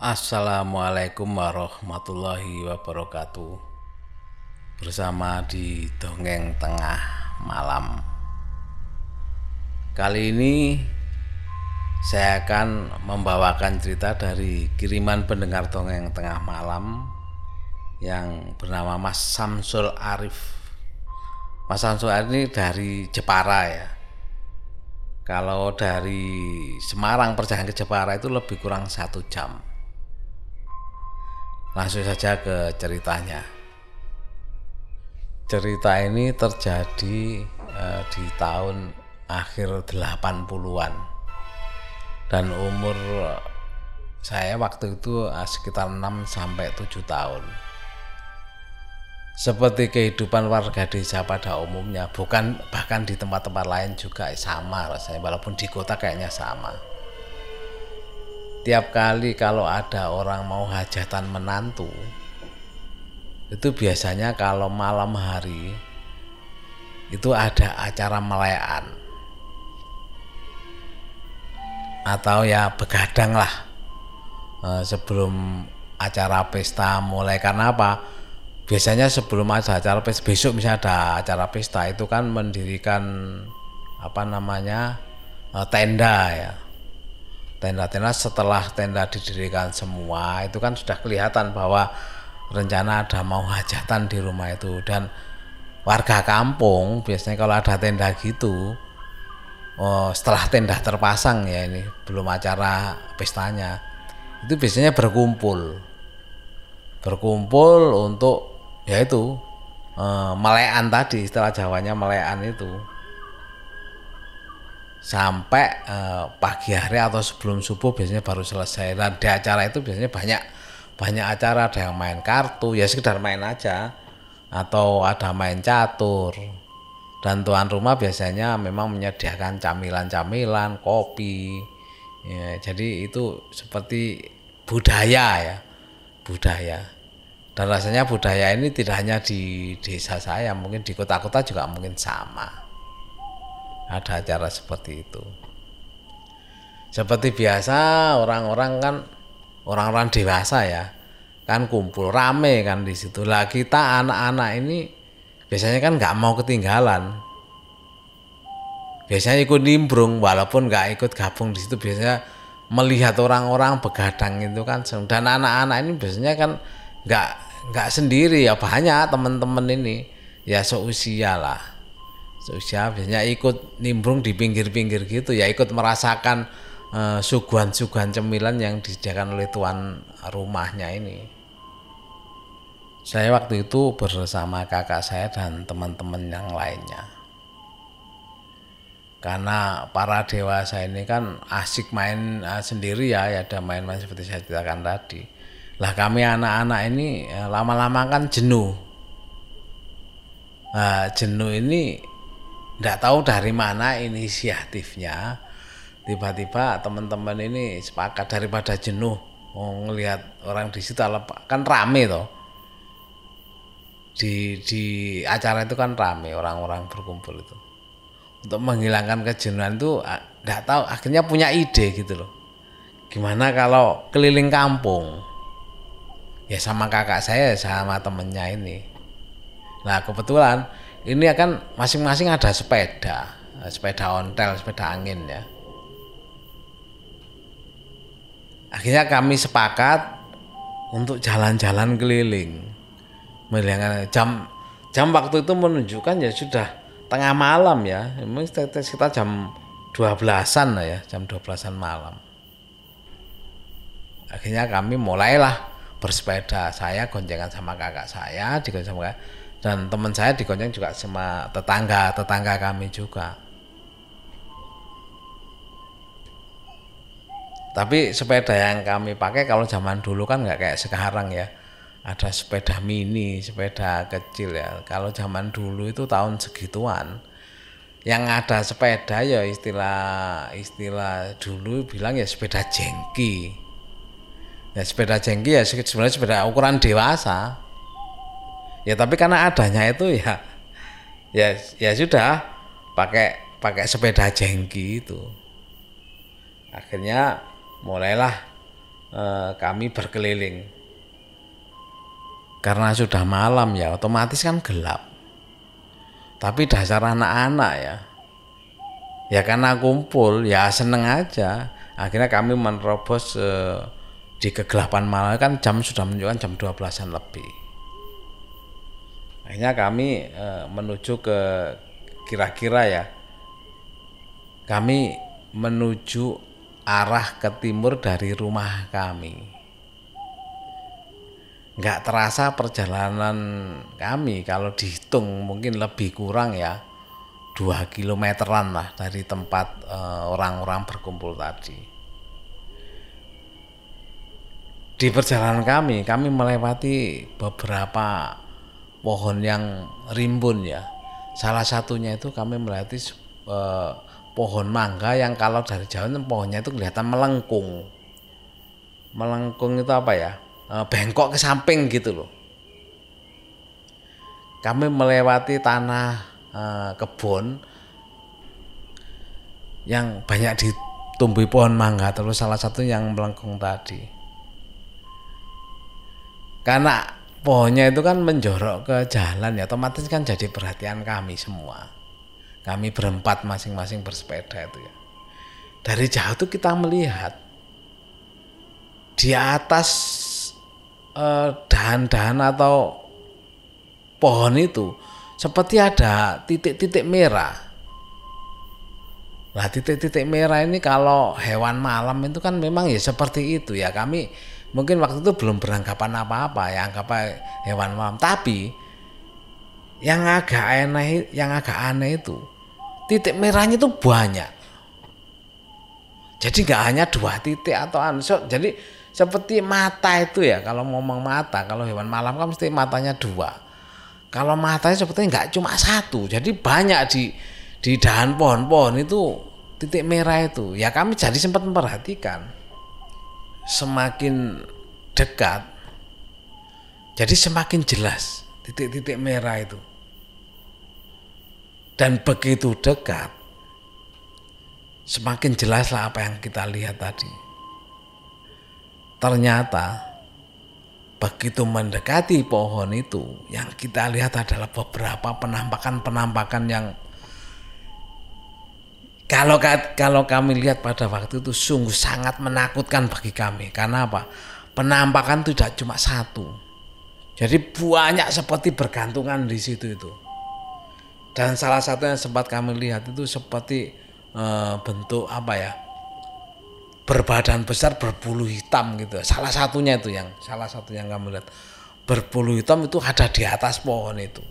Assalamualaikum warahmatullahi wabarakatuh. Bersama di Dongeng Tengah Malam. Kali ini saya akan membawakan cerita dari kiriman pendengar Dongeng Tengah Malam Yang bernama Mas Samsul Arif. Mas Samsul Arif ini dari Jepara ya. Kalau dari Semarang perjalanan ke Jepara itu lebih kurang satu jam Langsung saja ke ceritanya. Cerita ini terjadi eh, di tahun akhir 80-an. Dan umur saya waktu itu eh, sekitar 6 sampai 7 tahun. Seperti kehidupan warga desa pada umumnya, bukan bahkan di tempat-tempat lain juga sama rasanya, walaupun di kota kayaknya sama tiap kali kalau ada orang mau hajatan menantu itu biasanya kalau malam hari itu ada acara melayan atau ya begadang lah eh, sebelum acara pesta mulai. Karena apa? Biasanya sebelum ada acara pesta besok misalnya ada acara pesta itu kan mendirikan apa namanya eh, tenda ya tenda-tenda setelah tenda didirikan semua itu kan sudah kelihatan bahwa rencana ada mau hajatan di rumah itu. Dan warga kampung biasanya kalau ada tenda gitu oh, setelah tenda terpasang ya ini belum acara pestanya itu biasanya berkumpul. Berkumpul untuk yaitu eh, melean tadi istilah Jawanya melean itu sampai eh, pagi hari atau sebelum subuh biasanya baru selesai. Dan di acara itu biasanya banyak banyak acara. Ada yang main kartu ya sekedar main aja. Atau ada main catur. Dan tuan rumah biasanya memang menyediakan camilan-camilan kopi. Ya, jadi itu seperti budaya ya budaya. Dan rasanya budaya ini tidak hanya di desa saya mungkin di kota-kota juga mungkin sama ada acara seperti itu. Seperti biasa orang-orang kan orang-orang dewasa ya kan kumpul rame kan di situ. Lah kita anak-anak ini biasanya kan nggak mau ketinggalan. Biasanya ikut nimbrung walaupun nggak ikut gabung di situ biasanya melihat orang-orang begadang itu kan dan anak-anak ini biasanya kan nggak nggak sendiri ya banyak teman-teman ini ya seusia lah seusia biasanya ikut nimbrung di pinggir-pinggir gitu ya ikut merasakan uh, suguhan-suguhan cemilan yang disediakan oleh tuan rumahnya ini. Saya waktu itu bersama kakak saya dan teman-teman yang lainnya. Karena para dewasa ini kan asik main uh, sendiri ya, ya ada main-main seperti saya ceritakan tadi. Lah kami anak-anak ini eh, lama-lama kan jenuh. Nah, jenuh ini tidak tahu dari mana inisiatifnya. Tiba-tiba teman-teman ini sepakat daripada jenuh mau ngelihat orang di situ kan rame toh. Di di acara itu kan rame orang-orang berkumpul itu. Untuk menghilangkan kejenuhan itu tidak tahu akhirnya punya ide gitu loh. Gimana kalau keliling kampung? Ya sama kakak saya sama temennya ini. Nah kebetulan ini akan masing-masing ada sepeda sepeda ontel sepeda angin ya. Akhirnya kami sepakat untuk jalan-jalan keliling. Melihat jam jam waktu itu menunjukkan ya sudah tengah malam ya. Memang kita jam 12-an lah ya jam 12-an malam. Akhirnya kami mulailah bersepeda. Saya goncengan sama kakak saya digonceng sama kakak dan teman saya digonceng juga sama tetangga tetangga kami juga. Tapi sepeda yang kami pakai kalau zaman dulu kan nggak kayak sekarang ya. Ada sepeda mini sepeda kecil ya. Kalau zaman dulu itu tahun segituan yang ada sepeda ya istilah istilah dulu bilang ya sepeda jengki. Ya sepeda jengki ya sebenarnya sepeda ukuran dewasa ya tapi karena adanya itu ya ya ya sudah pakai pakai sepeda jengki itu. Akhirnya mulailah eh, kami berkeliling. Karena sudah malam ya otomatis kan gelap. Tapi dasar anak-anak ya ya karena kumpul ya seneng aja. Akhirnya kami menerobos eh, di kegelapan malam kan jam sudah menunjukkan jam 12-an lebih akhirnya kami eh, menuju ke kira-kira ya. Kami menuju arah ke timur dari rumah kami. Nggak terasa perjalanan kami kalau dihitung mungkin lebih kurang ya dua kilometeran lah dari tempat eh, orang-orang berkumpul tadi. Di perjalanan kami kami melewati beberapa pohon yang rimbun ya. Salah satunya itu kami melewati eh, pohon mangga yang kalau dari jauh pohonnya itu kelihatan melengkung. Melengkung itu apa ya? Eh, bengkok ke samping gitu loh. Kami melewati tanah eh, kebun yang banyak ditumbuhi pohon mangga terus salah satu yang melengkung tadi. Karena pohonnya itu kan menjorok ke jalan ya otomatis kan jadi perhatian kami semua. Kami berempat masing-masing bersepeda itu ya. Dari jauh tuh kita melihat di atas eh, dahan-dahan eh, atau pohon itu seperti ada titik-titik merah. Nah titik-titik merah ini kalau hewan malam itu kan memang ya seperti itu ya. Kami mungkin waktu itu belum beranggapan apa-apa ya anggap hewan malam. Tapi yang agak aneh yang agak aneh itu titik merahnya itu banyak. Jadi nggak hanya dua titik atau anu. Jadi seperti mata itu ya kalau ngomong mata kalau hewan malam kan mesti matanya dua. Kalau matanya seperti nggak cuma satu. Jadi banyak di di dahan pohon-pohon itu titik merah itu. Ya kami jadi sempat memperhatikan semakin dekat jadi semakin jelas titik-titik merah itu. Dan begitu dekat semakin jelaslah apa yang kita lihat tadi. Ternyata begitu mendekati pohon itu yang kita lihat adalah beberapa penampakan-penampakan yang kalau kalau kami lihat pada waktu itu sungguh sangat menakutkan bagi kami. Karena apa? Penampakan tidak cuma satu. Jadi banyak seperti bergantungan di situ itu. Dan salah satu yang sempat kami lihat itu seperti e, bentuk apa ya? Berbadan besar berbulu hitam gitu. Salah satunya itu yang salah satu yang kami lihat. Berbulu hitam itu ada di atas pohon itu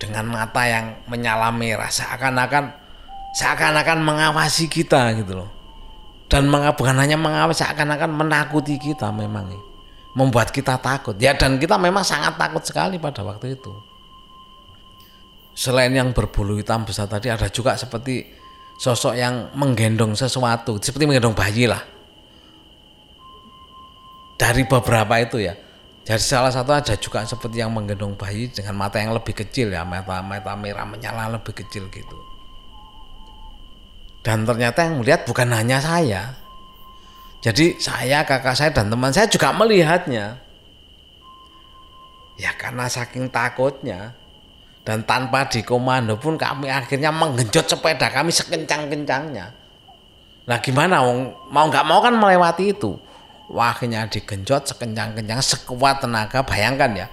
dengan mata yang menyala merah seakan-akan seakan-akan mengawasi kita gitu loh. Dan bukan hanya mengawasi seakan-akan menakuti kita memang membuat kita takut. Ya dan kita memang sangat takut sekali pada waktu itu. Selain yang berbulu hitam besar tadi ada juga seperti sosok yang menggendong sesuatu. Seperti menggendong bayi lah. Dari beberapa itu ya jadi salah satu ada juga seperti yang menggendong bayi dengan mata yang lebih kecil ya, mata mata merah menyala lebih kecil gitu. Dan ternyata yang melihat bukan hanya saya. Jadi saya, kakak saya dan teman saya juga melihatnya. Ya karena saking takutnya dan tanpa dikomando pun kami akhirnya menggenjot sepeda kami sekencang-kencangnya. Nah gimana mau nggak mau kan melewati itu wakilnya digenjot sekencang-kencang sekuat tenaga. Bayangkan ya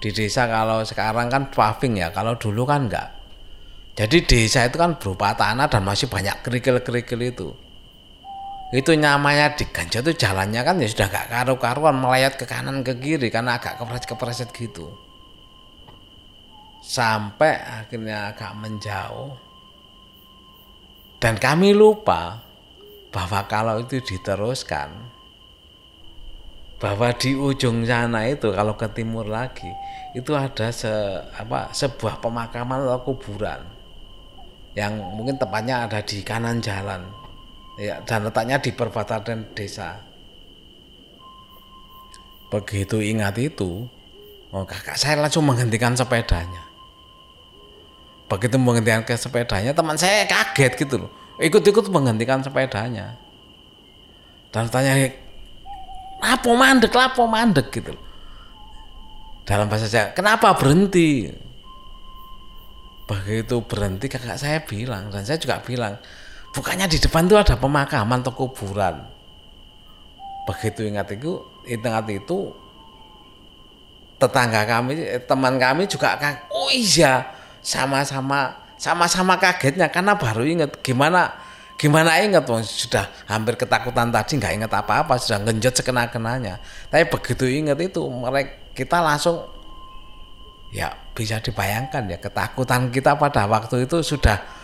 di desa kalau sekarang kan paving ya kalau dulu kan enggak. Jadi desa itu kan berupa tanah dan masih banyak kerikil-kerikil itu. Itu nyamanya digenjot itu jalannya kan ya sudah gak karu-karuan melayat ke kanan ke kiri karena agak kepreset-kepreset gitu. Sampai akhirnya agak menjauh. Dan kami lupa bahwa kalau itu diteruskan bahwa di ujung sana itu kalau ke timur lagi itu ada se, apa, sebuah pemakaman atau kuburan. Yang mungkin tepatnya ada di kanan jalan. Ya, dan letaknya di perbatasan desa. Begitu ingat itu oh kakak saya langsung menghentikan sepedanya. Begitu menghentikan ke sepedanya teman saya kaget gitu loh. Ikut-ikut menghentikan sepedanya. Dan tanya apa mandek lapo mandek gitu dalam bahasa Jawa kenapa berhenti? Begitu berhenti kakak saya bilang dan saya juga bilang bukannya di depan itu ada pemakaman atau kuburan? Begitu ingat itu ingat itu tetangga kami teman kami juga oh iya sama-sama sama-sama kagetnya karena baru ingat gimana gimana ingat tuh sudah hampir ketakutan tadi nggak ingat apa-apa sudah ngenjot sekena-kenanya tapi begitu ingat itu mereka kita langsung ya bisa dibayangkan ya ketakutan kita pada waktu itu sudah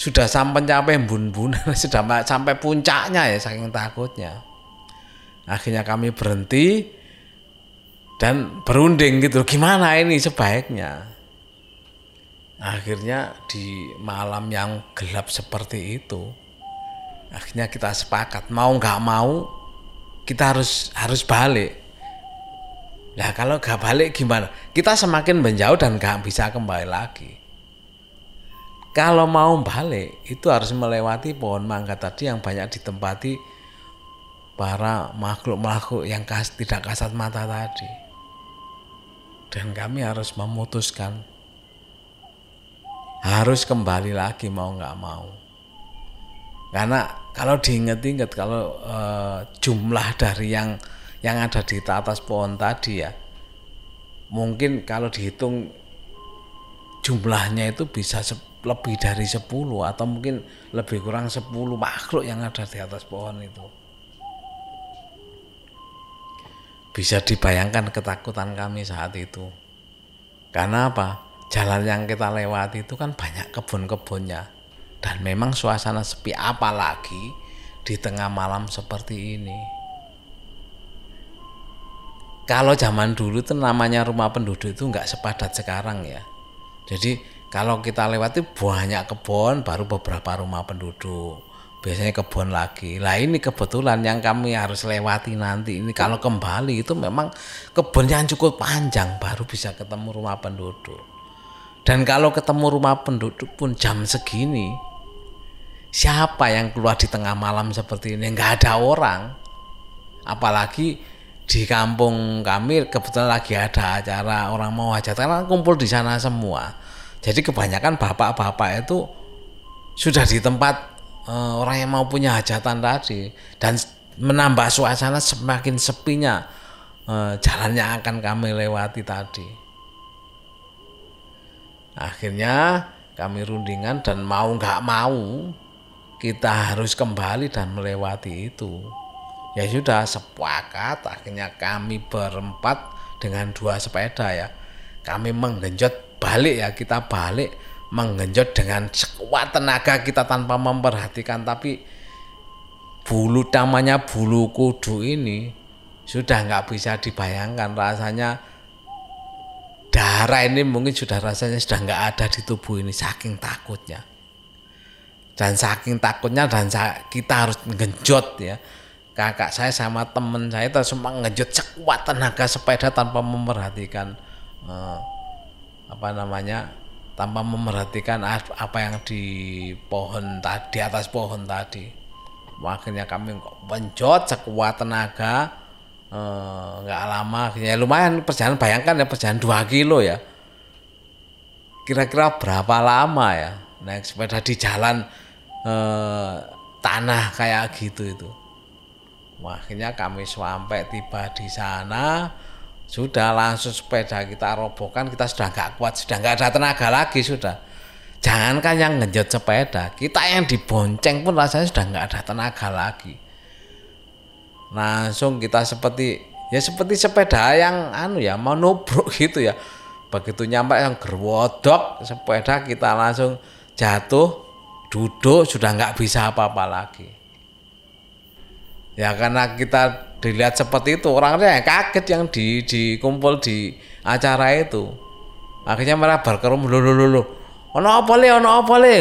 sudah sampai sampai bun-bun sudah sampai puncaknya ya saking takutnya. Akhirnya kami berhenti dan berunding gitu. Gimana ini sebaiknya akhirnya di malam yang gelap seperti itu akhirnya kita sepakat mau nggak mau kita harus harus balik. Nah kalau nggak balik gimana? Kita semakin menjauh dan nggak bisa kembali lagi. Kalau mau balik itu harus melewati pohon mangga tadi yang banyak ditempati para makhluk-makhluk yang kas, tidak kasat mata tadi. Dan kami harus memutuskan harus kembali lagi mau nggak mau. Karena kalau diinget-inget kalau e, jumlah dari yang yang ada di atas pohon tadi ya mungkin kalau dihitung jumlahnya itu bisa lebih dari 10 atau mungkin lebih kurang 10 makhluk yang ada di atas pohon itu. Bisa dibayangkan ketakutan kami saat itu. Karena apa jalan yang kita lewati itu kan banyak kebun-kebunnya. Dan memang suasana sepi apalagi di tengah malam seperti ini. Kalau zaman dulu itu namanya rumah penduduk itu nggak sepadat sekarang ya. Jadi kalau kita lewati banyak kebun baru beberapa rumah penduduk. Biasanya kebun lagi. Lah ini kebetulan yang kami harus lewati nanti ini. Kalau kembali itu memang kebun yang cukup panjang baru bisa ketemu rumah penduduk dan kalau ketemu rumah penduduk pun jam segini, siapa yang keluar di tengah malam seperti ini? Nggak ada orang. Apalagi di kampung kami kebetulan lagi ada acara orang mau hajatan kan kumpul di sana semua. Jadi kebanyakan bapak-bapak itu sudah di tempat uh, orang yang mau punya hajatan tadi dan menambah suasana semakin sepinya uh, jalan yang akan kami lewati tadi. Akhirnya kami rundingan dan mau nggak mau kita harus kembali dan melewati itu. Ya sudah sepakat akhirnya kami berempat dengan dua sepeda ya. Kami menggenjot balik ya kita balik menggenjot dengan sekuat tenaga kita tanpa memperhatikan tapi bulu namanya bulu kudu ini sudah nggak bisa dibayangkan rasanya darah ini mungkin sudah rasanya sudah nggak ada di tubuh ini saking takutnya. Dan saking takutnya dan kita harus ngenjot ya. Kakak saya sama temen saya itu semua ngenjot sekuat tenaga sepeda tanpa memperhatikan eh, apa namanya tanpa memperhatikan apa yang di pohon tadi di atas pohon tadi. Makanya kami menjot sekuat tenaga nggak uh, lama ya lumayan perjalanan bayangkan ya perjalanan dua kilo ya. Kira-kira berapa lama ya naik sepeda di jalan uh, tanah kayak gitu itu. Wah, akhirnya kami sampai tiba di sana. Sudah langsung sepeda kita robohkan kita sudah nggak kuat sudah nggak ada tenaga lagi sudah. Jangankan yang ngejot sepeda kita yang dibonceng pun rasanya sudah nggak ada tenaga lagi langsung kita seperti ya seperti sepeda yang anu ya mau nubruk gitu ya. Begitu nyampe yang gerwodok sepeda kita langsung jatuh duduk sudah nggak bisa apa-apa lagi. Ya karena kita dilihat seperti itu orangnya yang kaget yang di dikumpul di acara itu. Akhirnya mereka berkerum lulu lulu ono apa le ono apa le?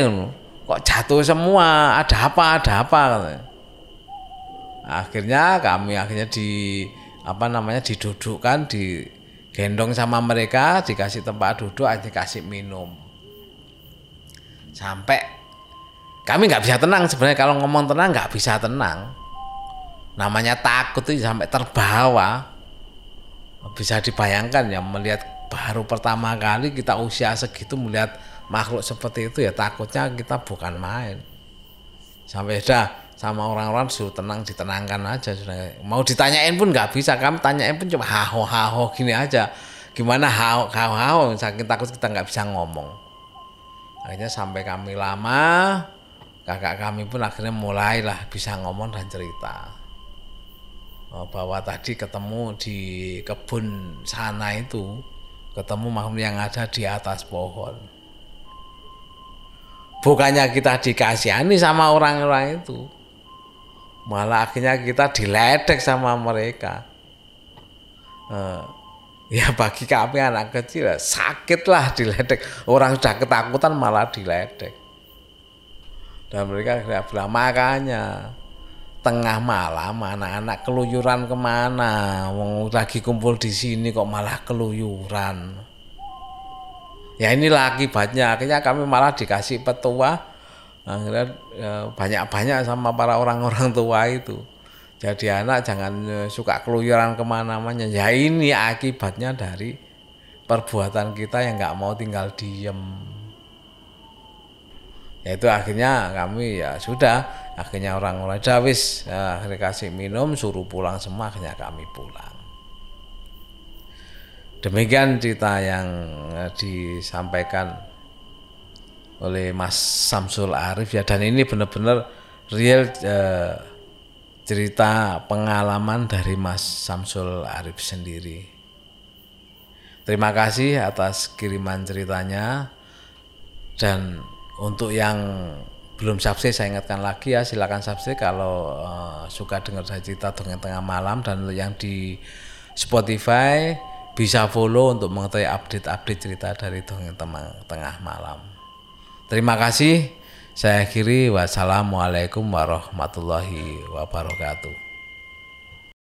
Kok jatuh semua ada apa ada apa? katanya akhirnya kami akhirnya di apa namanya didudukkan di gendong sama mereka dikasih tempat duduk dikasih minum. Sampai kami nggak bisa tenang sebenarnya kalau ngomong tenang nggak bisa tenang. Namanya takut itu sampai terbawa. Bisa dibayangkan ya melihat baru pertama kali kita usia segitu melihat makhluk seperti itu ya takutnya kita bukan main. Sampai dah sama orang-orang suruh tenang ditenangkan aja. Sudah. Mau ditanyain pun nggak bisa. Kami tanyain pun cuma haho haho gini aja. Gimana haho haho haho saking takut kita nggak bisa ngomong. Akhirnya sampai kami lama kakak kami pun akhirnya mulailah bisa ngomong dan cerita. Oh, bahwa tadi ketemu di kebun sana itu ketemu makhluk yang ada di atas pohon. Bukannya kita dikasihani sama orang-orang itu malah akhirnya kita diledek sama mereka. Uh, ya bagi kami anak kecil sakitlah diledek. Orang sudah ketakutan malah diledek. Dan mereka bilang makanya tengah malam anak-anak keluyuran ke mana? Wong lagi kumpul di sini kok malah keluyuran? Ya inilah akibatnya. Akhirnya kami malah dikasih petua akhirnya ya, banyak-banyak sama para orang-orang tua itu. Jadi anak jangan e, suka keluyuran ke mana-mana. Ya ini akibatnya dari perbuatan kita yang nggak mau tinggal diem. Ya itu akhirnya kami ya sudah akhirnya orang mulai dawis ya, akhirnya kasih minum suruh pulang semua akhirnya kami pulang. Demikian cerita yang eh, disampaikan oleh Mas Samsul Arif. Ya dan ini benar-benar real eh, cerita pengalaman dari Mas Samsul Arif sendiri. Terima kasih atas kiriman ceritanya. Dan untuk yang belum subscribe saya ingatkan lagi ya silakan subscribe kalau uh, suka dengar saya cerita dongeng tengah malam. Dan untuk yang di Spotify bisa follow untuk mengetahui update-update cerita dari dongeng tengah malam. Terima kasih. Saya akhiri wassalamualaikum warahmatullahi wabarakatuh.